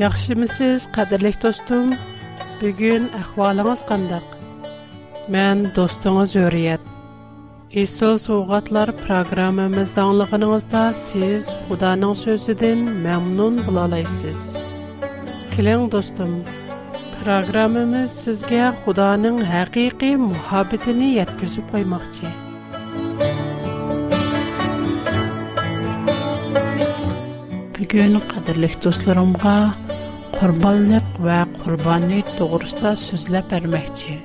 Яхшы мисез, кадерлек достум? Бүгүн ахвалыңыз кандай? Мен достуңуз Өрият. Исол сугатлар программамызда аңлыгыныңызда сиз Худанын сөзүдөн мамнун боло алайсыз. Келең достум, программамыз сизге Худанын хакыйкы мухабетин жеткизип коймокчу. Бүгүн кадерлек достурумга قربانیت و قربانی تقریضا سوزل پر مختی.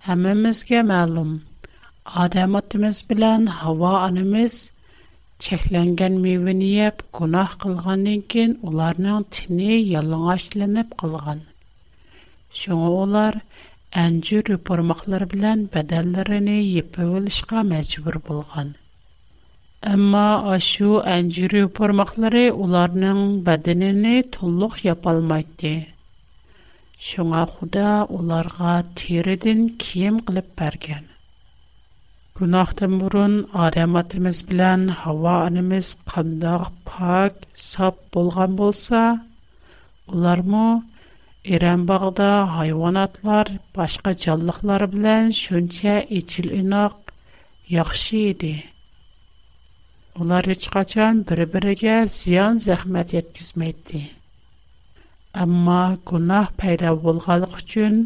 همه مزگه معلوم. آدمات مزبلان هوا آن مز. چهلنگن می‌بینیم گناه قلعانین کن. اولارن تنه یالنگش لنب قلعان. شما اولار انجور پرمخلر بلن بدال Әмма ашу әнҗири пармаклары уларның бәдененә тулык япалмайды. Шуңа Худа уларга тиредән кием кылып бергән. Гунахтан бурын адамыбыз белән һава анымыз кандак пак, сап булган булса, улармы Иран багыда хайванатлар, башка җанлыклар белән шунча ичил инак яхшы иде. Улар ятқачан бире-бирегә зян зыхмәт яткизмәде. әмма гынаһ пайда булгалык өчен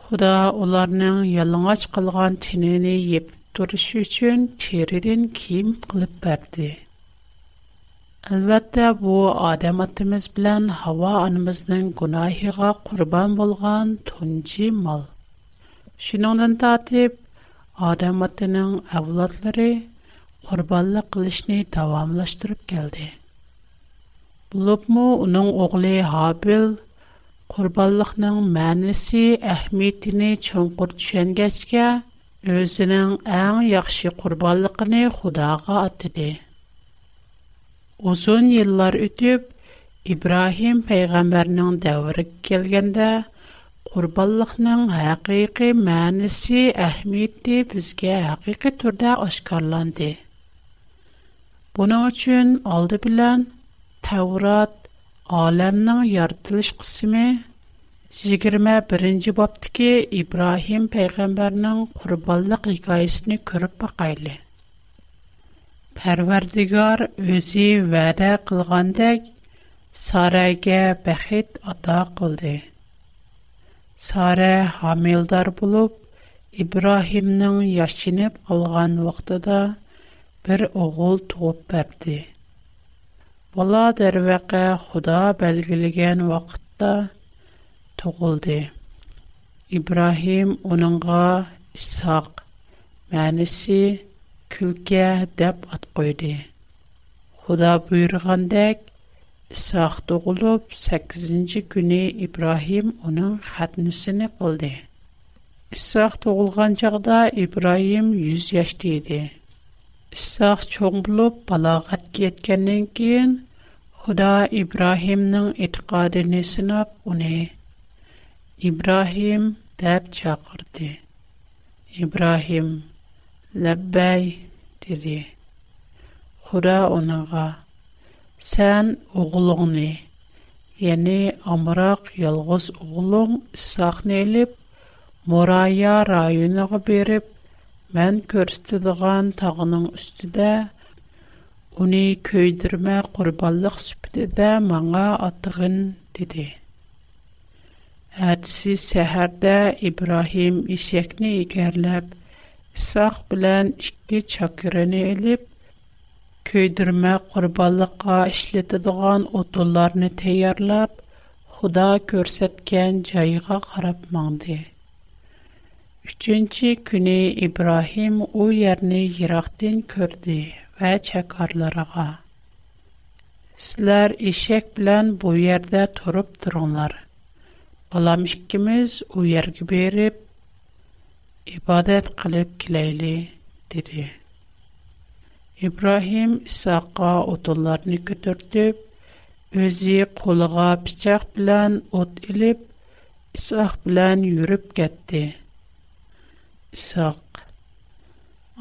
Худа аларның ялыңач кылган тинени йеп торү өчен черерен ким кылып берде? Әлбәттә бу адем атemiz белән һава анемездән гынаһыга курбан булган тунҗи мал. Шиноннан татып адемәтенең авлодлары قرباله قلش نی دوام لشترب کرده. بلب مو اونن اغلی هابل قرباله نن منسی احمیت نی چون قرچنگش که ازنن این یخشی قرباله نی خدا قات ده. ازون یلار یتیب ابراهیم پیغمبر نن دورک Бу нырчен алды белән Теврат әлемнә ярдтылыш кысымы 21нче бобты ки Ибрахим пәйгамбәрнең курбанлык хикаясен күрүп каеле. Пәрвәрдигар үзе вадә кылгандак Сарагә бәхит ата кылды. Сара hamilдар булып Ибрахимның яшэнеп алган вакытыда бір оғыл туып бәрді. Бала дәрвәқі худа бәлгілеген вақытта туғылды. Ибрахим оныңға Исақ мәнісі күлке деп ат қойды. Құда бұйырғандек, Исақ туғылып, 8-ci күні Ибрахим оның хәтінісіні қылды. Исақ туғылған жағда Ибрахим 100 яшты еді. Истақ чоңбылу балағат кеткеннен кейін, Қуда Ибрахимның итқади не сынап уне. Ибрахим дәб чакырди. Ибрахим, лэббай, диди. Қуда унаға, сен уғулуң не? Яни Амырак Ёлғыз уғулуң исақнеліп, Мурая раюнаға беріп, мэн көрсті дыған тағының үстіде, уни көйдірме қурбаллық сіптіде маңа атығын, диди. Адси сәхарда Ибрахим ішекни ігерлап, сақ білян ішки чакираны эліп, көйдірме қурбаллықа ішлі дыған отуларни тэйарлап, худа көрсеткен чайыга қарап маңды. Üçüncü günü İbrahim o yerini yıraqdan gördü və çəkarlarına. Sizlər eşək bilən bu yerdə turub durunlar. Balam ikimiz o yerə verib ibadət qılıb kiləyli, dedi. İbrahim İsaqa otullarını götürdüb, özü qoluğa bıçaq bilən ot ilib, İsaq bilən yürüb getdi.'' ساق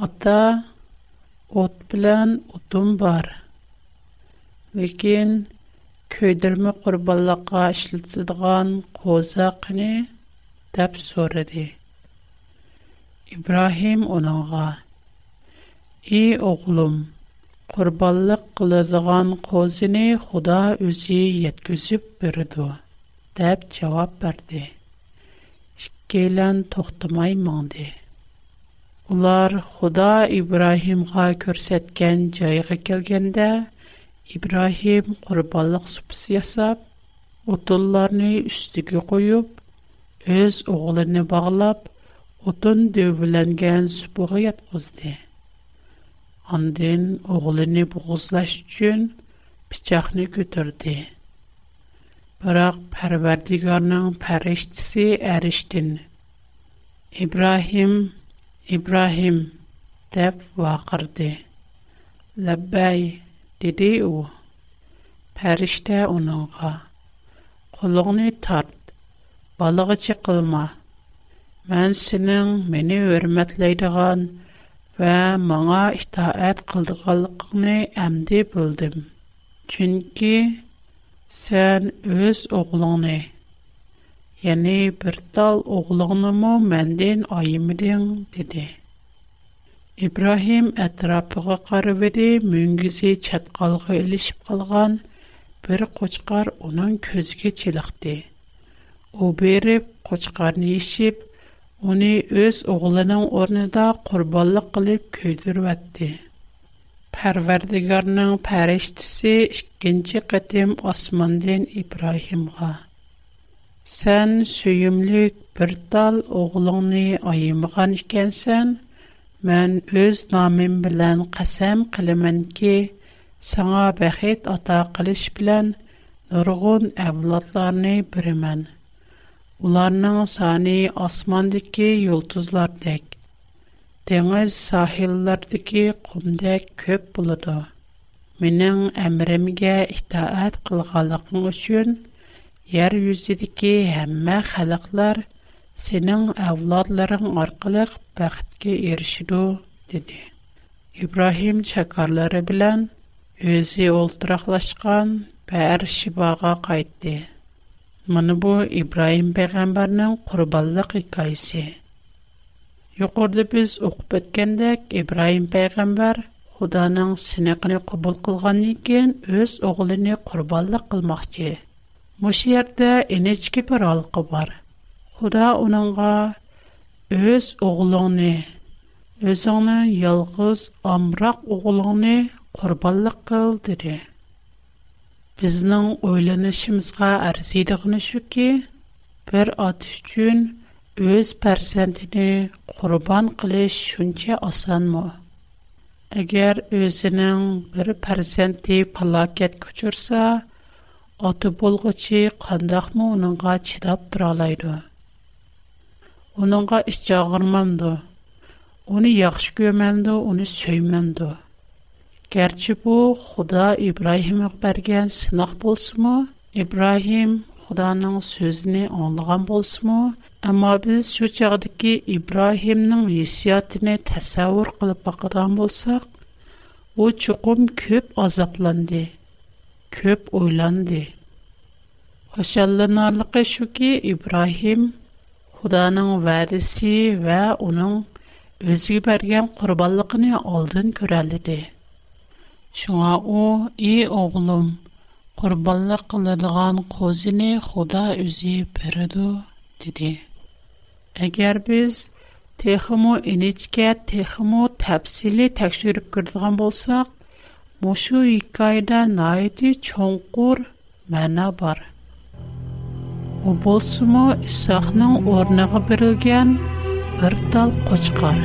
اتا اوت بلان اوتوم بار لكن كويدرم قربالاقا اشلتدغان قوزاقني دب سوردي ابراهيم اونغا اي اغلوم قربالاق قلدغان قوزيني خدا اوزي يتكسب بردو دب جواب برده شكيلان تختماي مانده Ular Худа İbrahimğa көрсәткән җайга килгәндә, İbrahim курбанлык супсы ясап, утынларны үстигә куеп, өз оглыны баглап, утын дөвләнгән супыга яткызды. Андан оглыны бугызлаш өчен пичакны көтөрде. Бирок Парвардигарның фәрештәсе әриштин. İbrahim Ибрахим теп вақырде. Ләбай диди ул, периште унауга: "Куллыңны тарт, балыğa чыкма. Мен синең мене хөрмәтледерегән һәм маңа итаъат кылдырганлыкны әнди бөлдим. Чөнки син үз оглыңны Yani bir tal oğlanımı menden ayımdın dedi. İbrahim ətrafıqa qarıvedi, müngüzi çatqalğı ilişib qalğan bir qoçqar onun közgə çiliqdi. O berib, qoçqarını işib, Оны өз оғлының орнында құрбанлық қылып көйдіріп әтті. Пәрвердігарның пәрештісі ішкінші қытым османден Ибрахимға. Сән сөйімлік бір тал оғылыңны айымыған ішкенсен, мән өз намин білән қасам қылымын ке, саңа бәхет ата қылыш білән нұрғын әвладларыны бірімен. Уларның саны асмандыке юлтызлар дек. Деңіз сахиллардыке құмдек көп бұлыды. Менің әмірімге ітаат қылғалықың үшін – Яр юз дид ди ке һәммә халыклар сенең авлодларың аркылы бахтка эрешидө диде. Ибрахим чәкәрләре белән үзее ултраклашкан бәр шибага кайтты. Менә бу Ибрахим пәйгамбернең курбанлык хикаясе. Юкурдыбез укып беткәндә Ибрахим пәйгамбер Худаның синагыны кабул кылганнан кин үз огылын курбанлык Мұш ерді әнечке бір алқы бар. Құда оныңға өз оғылыңны, өзіңнің елғіз амрақ оғылыңны құрбалық қыл дірі. Біздің ойланышымызға әрзейдіғіні шүкі, бір ат үшін өз пәрсәндіні құрбан қылыш шүнче асан мұ? Әгер өзінің бір пәрсәнді палакет Аты болғычы қандақ мұ оныңға чидап тұралайды. Оныңға іш жағырмамды. Оны яқшы көмемді, оны сөймемді. Кәрчі бұ, Худа Ибрахим өкберген сынақ болсы Ибрахим Худаның сөзіне аңлыған болсы мұ? Әма біз шу чағды ки Ибрахимның есиятіне тәсәуір қылып бақыдан болсақ, о чуқым көп азапланды. Көп ойланды. Башланырылы ке шуки Ибрахим Худаның вариси ва уның үзи бергән курбанлыгыны алдын көрәлде. Шуңа ул и оглының курбанлык кынылган қозыны Худа үзи берде диде. Әгәр без техму иничкә техму тафсиль тәҗрибә кертгән булсак Мушу икайда найди чонкур мана бар. У болсумо исахның орныгы берилген бир тал кочкар.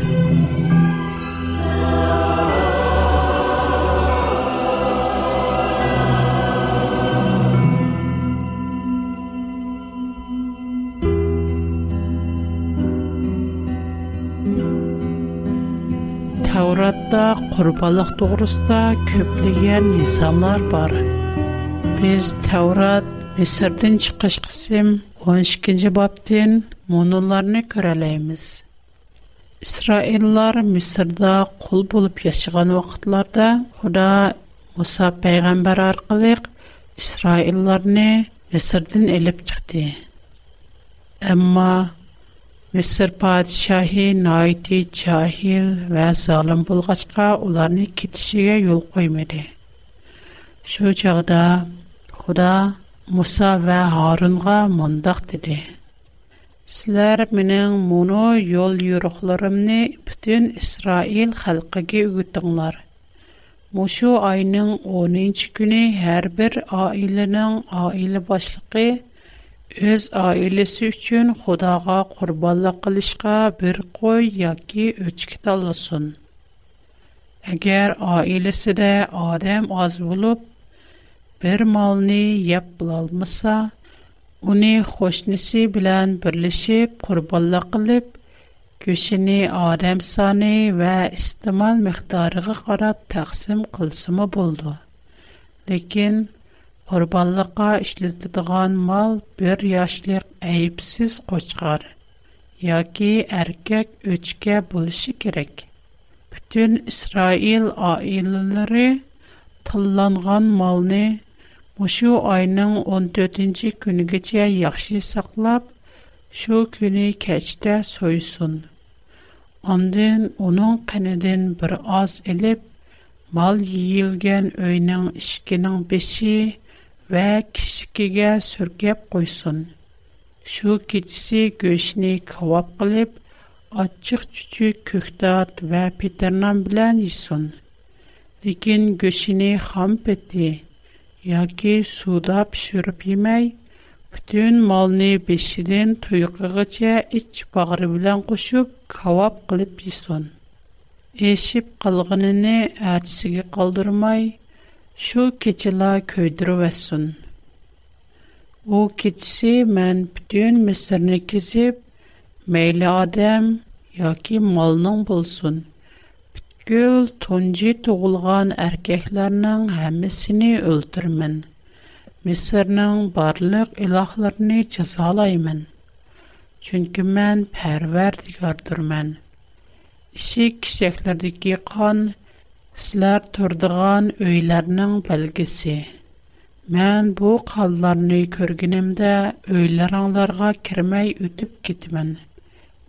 Тауратта құрбалық тұғырыста көптеген исамлар бар. Біз Таурат Месірдің шықыш қысым 12-кенде баптен мұныларыны көрәлейміз. Исраиллар құл болып ешіған уақытларда Құда Муса пәйғамбар арқылық Исраиллар не Месірдің әліп чықты. Әмма Мисыр падишаһи найти чахил ва залым булгачка уларны китишигә юл коймады. Шу чагда Худа Муса ва Харунга мондак диде. Сизләр менең муно юл юрухларымны бүтән Исраил халкыгә үтәңләр. Мушу айның 10-нчы көне һәрбер аиленең аиле башлыгы o'z oilasi uchun xudoga qurbonlik qilishga bir qo'y yoki o'chki tanlasin agar oilasida odam az bo'lib bir molni yeb bilolmasa uni qo'shnisi bilan birlashib qurbonlik qilib go'shini odam soni va istimal miqdoriga qarab taqsim qilsimi bo'ldi lekin Qorbanliqqa isletiladigan mal 1 yoshlik ayipsiz qo'chqor yoki erkak uchka bo'lishi kerak. Bütün Israil oilalari qollangan molni shu oyinning 14-kunigacha yaxshi saqlab, shu kuni kechda so'ysin. Ondan uning qanidin bir oz olib, mal yiyilgan o'yinning 2 ning va kishikiga surkab qo'ysin shu kechisi go'shtni kabob qilib achchiq chuchuk ko'kdat va peternan bilan yesin lekin go'shtini xom peti yoki suvda pishirib yemay butun molni beshidan tuyqig'icha ich bag'ri bilan qo'shib kabob qilib yesin eshib qilg'inini atisiga qoldirmay Шу киджила көйдіру вәссун. У киджиси мэн бидын мисырни кизип, мэйли адэм, яки малнын болсун. Бидгіл тонджи туғылған аркэхларнын хэмісіни өлтірмэн. Мисырнын барлык илахларни чазалаймэн. Чунки мэн пәрверд ігардырмэн. Иши кишэхлерді кийхан, Сілер тұрдыған өйлерінің бәлгісі. Мен бу қалыларын өй көргенімді өйлер аңларға кірмей өтіп кетімін.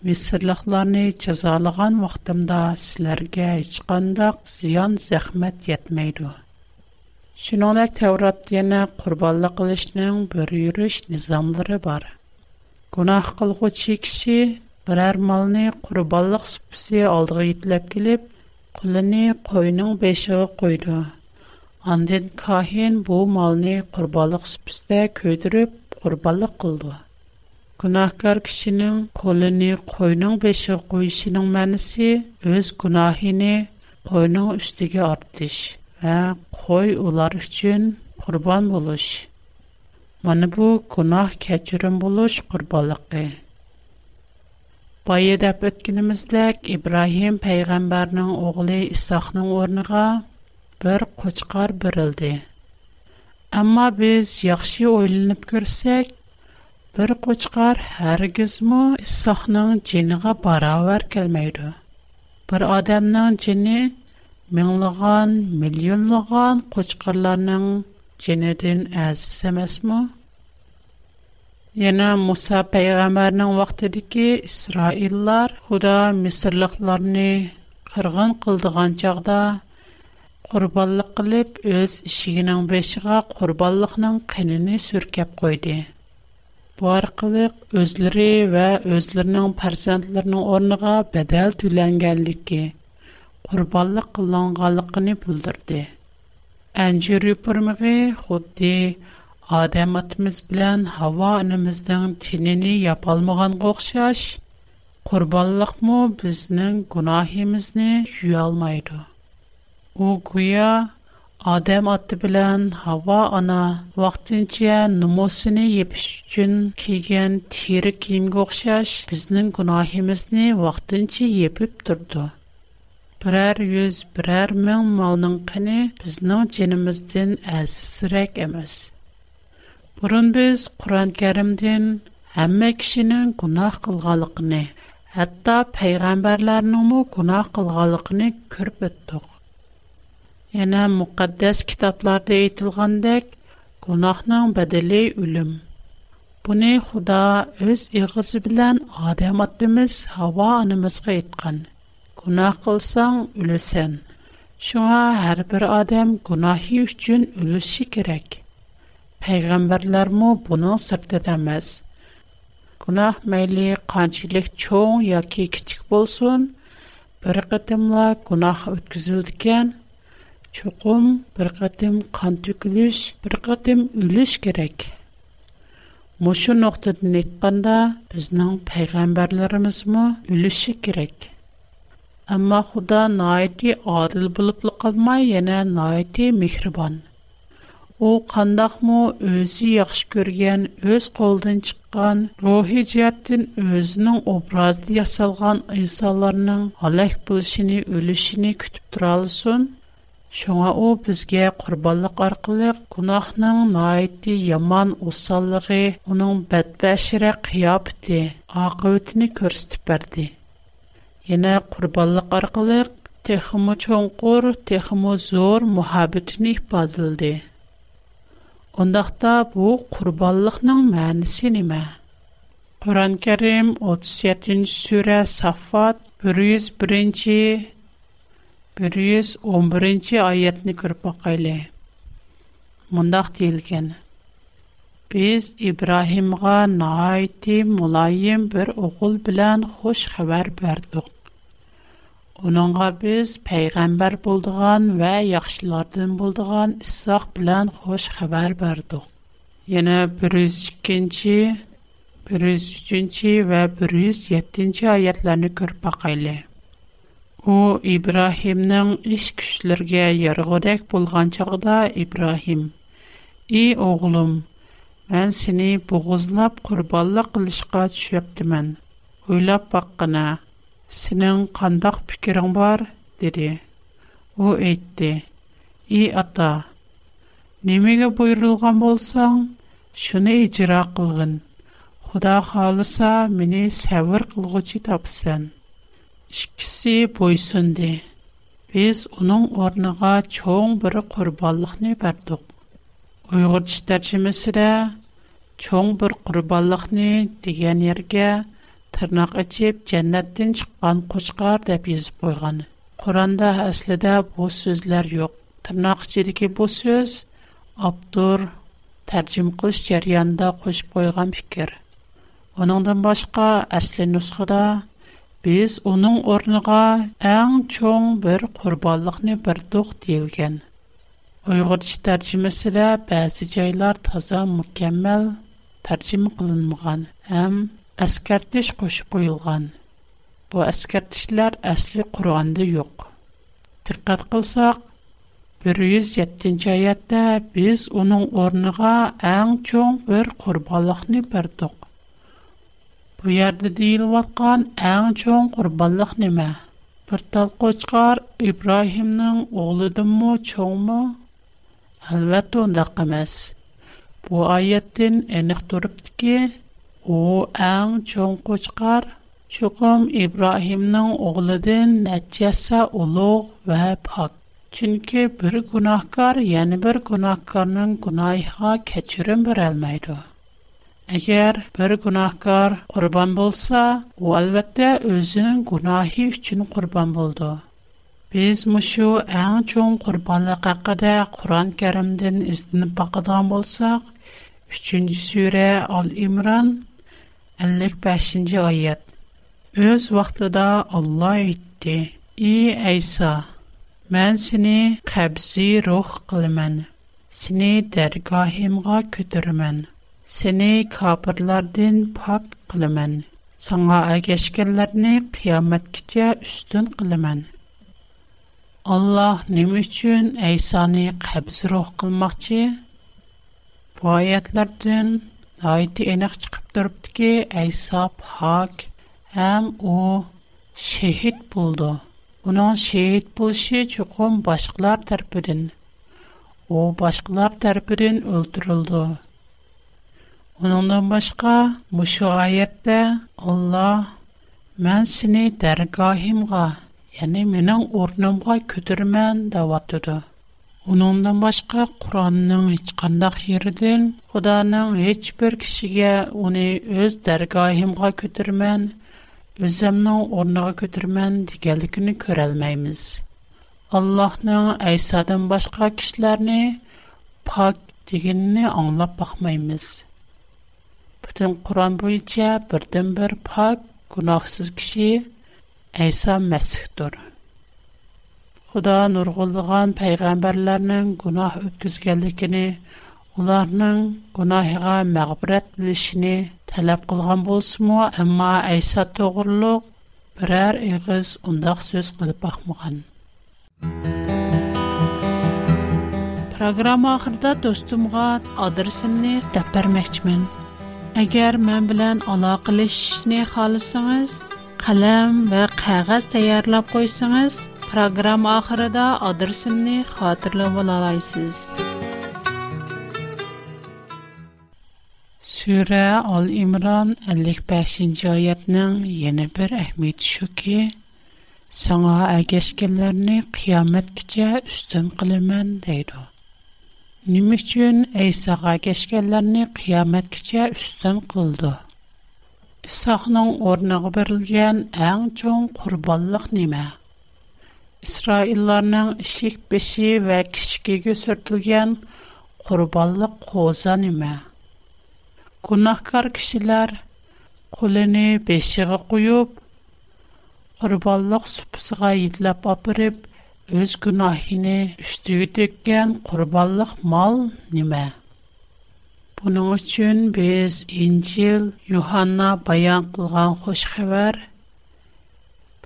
Месірліқларыны жазалыған вақтымда сілерге ешқандақ зиян зәхмет етмейді. Шынуна тәурат дені құрбалы қылышының бір үйріш низамлары бар. Гунақ қылғы чекші бірәр малыны құрбалық сүпісі алдығы етіліп келіп, құлыны қойның бешіғі қойды. Андын кахин бұл малыны құрбалық сүпісті көдіріп, құрбалық қылды. Күнахкар кішінің қолыны қойның бешіғі қойшының мәнісі өз күнахіні қойның үстіге артыш вә қой олар үшін құрбан болыш. Мұны бұл күнах кәчірім болыш құрбалық Бай деп Ибрахим пәйғамбарның оғылы Исақның орныға бір қочқар бірілді. Әмма біз яқшы ойлынып көрсек, бір қочқар әргіз мұ Исақның женіға бара өр келмейді. Бір адамның жені мұңлыған, миллионлыған қочқарларының жені дүн әзіземес Яна Муса пайгамарнан вақтады ки Исраиллар худа месырлықларни қырғын қылды ғанчағда қурбаллык қилип, өз ішигінан бешіга қурбаллықнан кеніні сүркеп койди. Буар қилик, өзліри ва өзлірнан парсантларының орныга бәдәл түйленгэлді ки қурбаллык қылан ғалықыни бұлдырди. Әнчы худди Адам атымыз білән хава анымыздың тинені япалмыған қоқшаш, құрбалық му бізнің күнахимізні жүй алмайды. О күйя, Адам аты білән хава ана вақтынче нумосыны епіш үчін кейген тері кейім қоқшаш бізнің күнахимізні вақтынче епіп тұрды. Бірәр үз, бірәр мәң малның қыны бізнің ченіміздің әзісірек әміз. Бұрын біз Құран кәрімдің әмі кішінің күнақ қылғалықыны, әтті пәйғамбарларының мұ күнақ қылғалықыны көріп өттіқ. Енә мұқаддәс кітапларды етілғандек, күнақның бәділі үлім. Бұны Құда өз иғызы білән адам аттымыз хава анымызға етқан. Күнақ қылсаң үлісен. Шуңа әрбір адам күнахи үшін үлісі керек. Peygamberlermu bunu sırtdətəməz. Günah məyli qancılıq çox ya яки kiçik bolsun, bir qıtımla günah ötküzüldükən, çoxum bir qıtım qan tükülüş, bir qıtım ülüş gerek. Muşu noxtadın etkanda biznən Peygamberlerimiz mu ülüşü gerek. Amma Xuda naiti adil bulublu qalmay, yana naiti u qandaqmı o'zi yaxshi ko'rgan o'z qo'lidan чыққан, ruhiy jihatdan o'zining obrazida yasalgan insonlarning halak bo'lishini o'lishini kutib turolsin Шуңа у бізге корбанлык аркылы гунахның наайти яман усаллыгы, оның бәдбәшире кыяпты, акыбетне күрсәтеп берде. Яна корбанлык аркылы зор мухаббетне ифадылды. Ондақта бұл құрбалықның мәнісі неме? Құран кәрім 37 сүрі Сафат 101-111 айетіні көріп бақайлы. Мұндақ дейілген. Біз Ибрахимға наайты мұлайым бір оғыл білән хош қабар бердіқ. Onunğa biz peyğəmbər bulduğan və yaxşılardan bulduğan İsaq bilən xoş xəbər verdik. Yenə 102-ci, 103-cü və 107-ci ayətlərini görüb baxaylı. O İbrahimnin iş güclərə yarğıdak bolğan çağda İbrahim: "Ey oğlum, mən səni boğuzlab qurbanlıq qilishqa düşüptimin. Ойлап баққына, Сенин кандак пикирин бар? деди. У айтты. И ата, немеге буйрулган болсаң, шуны ижра кылгын. Худа халыса, мени сабыр кылгычы тапсын. Ишкиси бойсунды. Биз уның орныга чоң бир курбанлыкны бердик. Уйгырчы тәрҗемәсендә чоң бир курбанлыкны дигән ергә tırnaq açıb cənnətdən çıxan qoçqar deyə yazıb qoyğan. Quranda əslində bu sözlər yox. Tırnaq içindəki bu söz avtor tərcüm qilish jarayonida qo'shib qo'ygan fikr uningdan boshqa asli nusxada biz uning o'rniga eng cho'ng bir qurbonlikni berdiq deyilgan uyg'urcha tarjimasida ba'zi joylar toza mukammal tarjima qilinmagan ham әскәртіш қошып ойылған. Бұ әскәртішлер әсілі құрғанды йоқ. Тірқат қылсақ, 107-ші аятта біз оның орныға әң чоң бір құрбалықны бірдіқ. Бұ ярды дейіл ватқан әң чоң құрбалық неме? Бір тал қочқар Ибраимның оғлыдың мұ чоң мұ? Әлбәт оңдақ емес. Бұ аяттен әніқ тұрыптыке, О аэм чонко чықар, чықым Ибрахимның огылыдын нәҗәсе ул огыл веб хат. Чөнки бер гунаһкар яныбер гунаһкарның гунаһын кечүрәмөрәлмәйду. Әгәр бер гунаһкар курбан булса, ул бетә özенең гунаһи өчен курбан булды. Без мошыу аэм чон курбанлы хакыда Куран Кәримдән изын бакдан булсак, 3-нче имран 55. башин җайәт. үз вакытында Алла әйтте: "И Айсә, мин сине хәбзи рух кыламан. Сине дәргаһемга көтürüмен. Сине кафирлардан пак кыламан. Сәңгә әгешкәләрне kıямат кичә үстен кыламан." Алла ни өчен Айсәне хәбзи рух кылmaqчы? Бу аятлардан Әйтә иде аны чыгып торып ди ке, әсәп һак һәм ул шәһид булды. Уның шәһид булше чукон башкалар тәрпирен. У башкалар тәрпирен ултырылды. Унандан башка мушу шу гайет дә Алла мен сине дәргаһимга яны минең урнамга көтәрмән дәват Onundan başqa Quranın heç qandaş yerindən Xudanın heç bir kişiyə onu öz dərgahımğa götürmən, özümün ornuğa götürmən görə bilməyimiz. Allahın Əysadan başqa kişiləri pak deginini anlap baxmayımız. Bütün Quran boyunca birdən bir pak, günahsız kişi Əysa Məsihdir. Худа нургылган пайгамбарларның гунах үткізгәлікіні, оларның гунахыға мәғбірәт білішіні тәләп қылған болсыму, әмма әйса тоғырлық бірәр иғыз ұндақ сөз қылып бақмыған. Программа ақырда достымға адырсымны тәппір мәкчімін. Әгер мән білән ала қылышыны қалысыңыз, қалам вә қағаз тәйәрлап қойсыңыз – Program ahırıda adırsımını hatırla bulalaysız. Süre Al İmran 55. ayetinin yeni bir ehmiyeti şu ki, Sana ägeşkinlerini kıyamet gece üstün kılımen deydu. Nimüçün Eysa ägeşkinlerini kıyamet gece üstün kıldı. İsa'nın ornağı verilgen İsraillarning ishik beshi va kichikiga surtilgan qurbonliq qo'za nima? Gunohkor kishilar qo'lini beshiga qo'yib, qurbonliq supisiga yetlab opirib, o'z gunohini ustiga to'kkan qurbonliq mol nima? Buning uchun biz Injil Yuhanna bayon qilgan xush xabar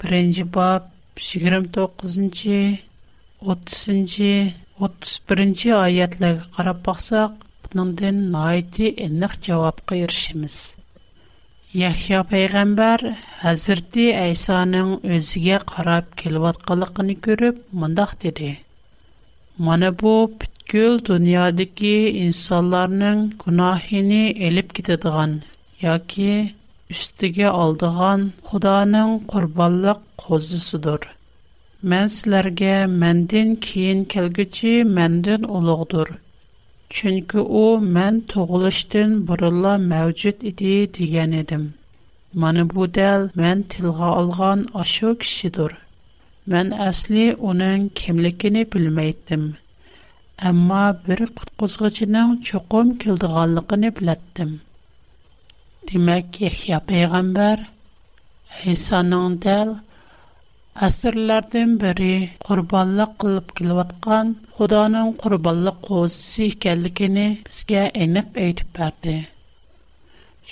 1-bob yigirma to'qqizinchi o'ttizinchi o'ttiz birinchi oyatlarga qarab boqsak buningdan noiti aniq javobga erishimiz yahyo payg'ambar hazrati aysoning o'ziga qarab kelayotganligini ko'rib mundoq dedi mana bu butkul dunyodagi insonlarning gunohini elib ketadigan yoki üstiga oldigan xudoning qurbonliq qo'zisidir man sizlarga mandan keyin kelguchi mandan ulug'dir chunki u man tug'ilishdan burunla mavjud edi degan edim Mani bu dal man tilg'a olgan ashu kishidir man asli uning kimligini bilmaydim ammo bir qutqizg'ichining cho'qim keldiganligini bilatdim Demek Yahya Peygamber Hesanın dəl əsrlərdən biri qurbanlıq qılıb kilvatqan Xudanın qurbanlıq qozisi ikənlikini bizə enib edib bərdi.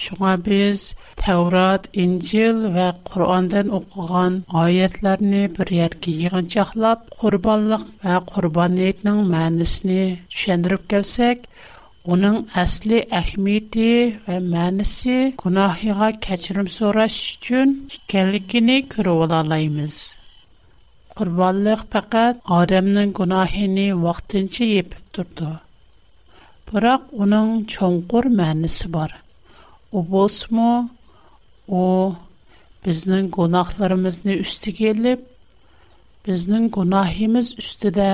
Şuna biz Tevrat, İncil və Qurandan oxuğan ayətlərini bir yer ki yığıncaqlab qurbanlıq və qurbaniyyətinin mənisini düşəndirib gəlsək, Уның əsli əhmiyyəti və mənisi günahıya keçirim soraş üçün ikəlikini kürə olalayımız. Qurbanlıq pəqət Adəmnin günahini vaxtınca yepib durdu. уның onun çonqur mənisi У O bosmu, o biznin günahlarımızını üstü gelib, біздің гунахимыз үстіде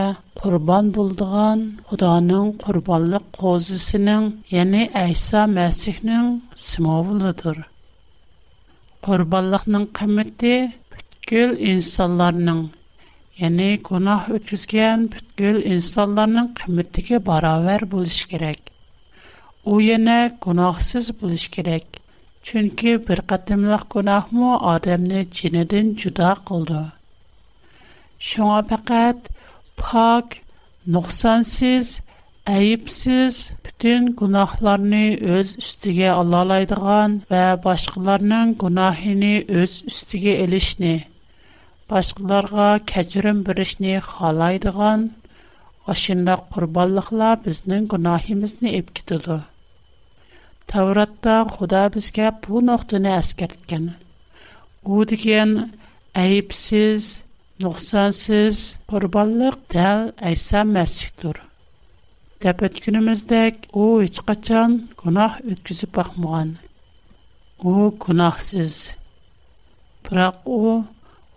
құрбан болдыған Құданың құрбанлық қозысының, яны Айса Мәсіхнің сымовылыдыр. Құрбанлықның қымыты бүткіл инсанларының, яны гунах өткізген бүткіл инсанларының қымыттеге баравар булыш керек. О яна гунахсыз болыш керек. Чүнкі бір қатымлық гунахмы адамны жинеден жұда қылды. Шуңа фақат пак, нұқсансыз, әйіпсіз бүтін гунахларны өз үстіге алалайдыған вә башқаларның гунахini өз үстіге елішні, башқаларға кәчірім бірішні халайдыған, ашында құрбаллықла біздің гунахимізні епкетуду. Тавратта Худа бізге бұл нұқтыны әскерткені. О деген әйіпсіз, nuqsonsiz qurbonliq dal aysa masjiddir deb o'tgunimizdek u hech qachon gunoh o'tkazib boqmagan u gunohsiz biroq u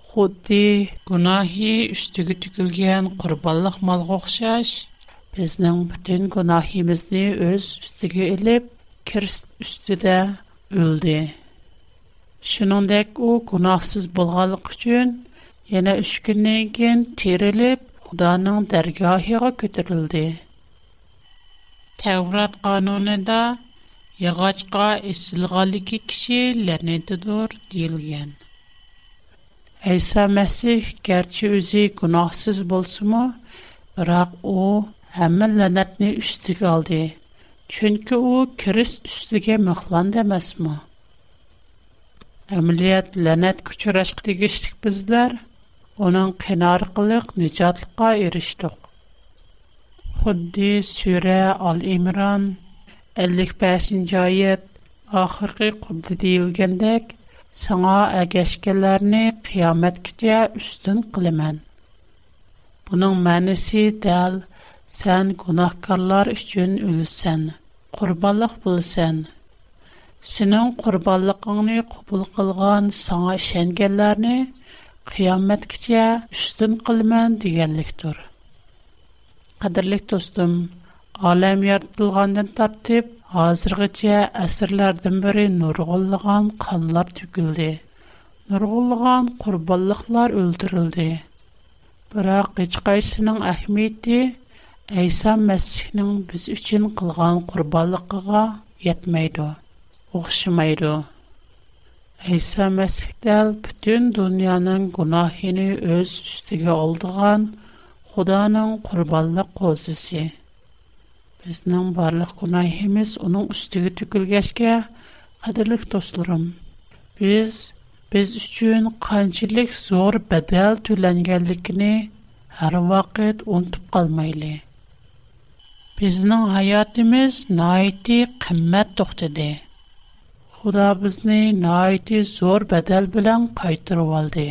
xuddi gunohi ustiga tugilgan qurbonliq molga o'xshash bizning butun gunohimizni o'z ustiga ilib kirst ustida o'ldi shuningdek u gunohsiz bo'lganligi uchun Yana 3 kundan keyin terilib, Xudoning dargohiga ko'tarildi. Tavrat qonunida yog'ochqa esilganligi kishi la'natidir deyilgan. Isa Masih garchi o'zi gunohsiz bo'lsa-mu, biroq u hamma la'natni ustiga oldi. Chunki u Kirist ustiga mixlandi emasmi? Amaliyat la'nat kuchurashqa tegishlik bizlar Onun qınarqılıq necatlıqa erişdik. Xuddi Sürə Al-İmran 55-ci ayət axırqi qubdi deyilgəndək, sana əgəşkələrini qiyamətgəcə üstün qılımən. Bunun mənisi dəl, sən günahkarlar üçün ölsən, qurballıq bulsən. Senin qurballıqını qubul qılğan sana işəngənlərini, Һиәмәт кичә үстен кылман дигәнлек төр. Кадерлек тустым, әлем ярдылганда тәртип, азыргычә әсрләрнең бере ниргыллыгын, канлар төгүлде. Ниргыллыгын, курбанлыклар өлтәрилде. Һырак һич кайсының әһмәди, Иса мәсхинең без өчен кылган курбанлыгыга İsa Mesih'del bütün dünyanın günahını öz üstüge oldigan Xudanın qurbanlıq qozisi. Bizning barlıq günahimiz onun üstüge tükülgeşke, qadirlik dostlarım. Biz, biz üçün qançilik zor bədəl tüləngenlikini hər vaqt unutub qalmayli. Bizning hayatimiz naiti qimmet toxtidi. Қуда бізній на айти зор бадал билан қайтыр валды.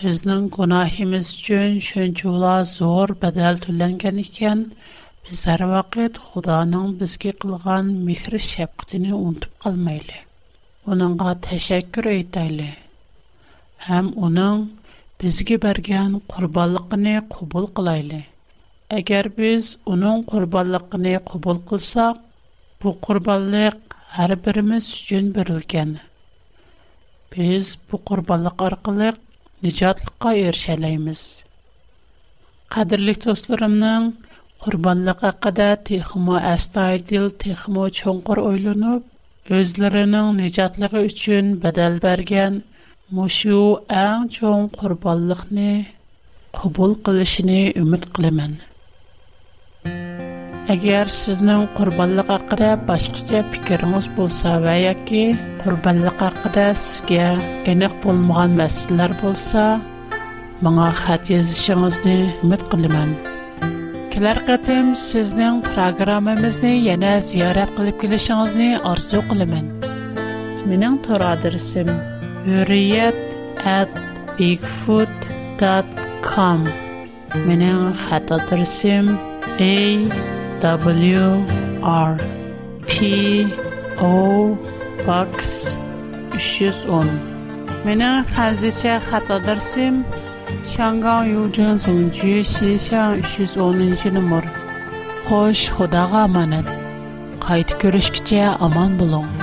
Бізнің кунахимыз чын шынчула зор бадал туланган икен, біз әр вақид Қуданың бізге қылған михри шептіні ұнтып қалмайлы. Оныңа тэшэкүр ұйтайлы. Хэм оның бізге барген қурбаллықыни қубыл қылайлы. Әгер біз оның қурбаллықыни қубыл қылсақ, бу қурбаллық, har birimiz uchun berilgan biz bu qurbonlik orqali nijotlikqa erishalaymiz qadrli do'stlarimning qurbonlik haqida texmo astoydil texmo cho'nqur o'ylanib o'zlarining nijotligi uchun badal bergan mushu ang cho'ng qurbonlikni qabul qilishini umid qilaman Әгәр сезнең корбанлык хакында башкача фикереңез булса вә яки корбанлык хакында сезгә энек булмаган мәсьәләләр булса, моңа хат язышыгызны үмид кылам. Келәр кәтем сезнең программамызны яңа зиярат кылып килешегезне арзу кылам. Минең тора адресым hurriyet@bigfoot.com. Минең хат адресым W R P O Box 310. Менің қазіше хат адресім Шанган Юджин Сунчи 310-ші номер. Хош, Худаға аманын. Қайт көрішкіче аман болуң.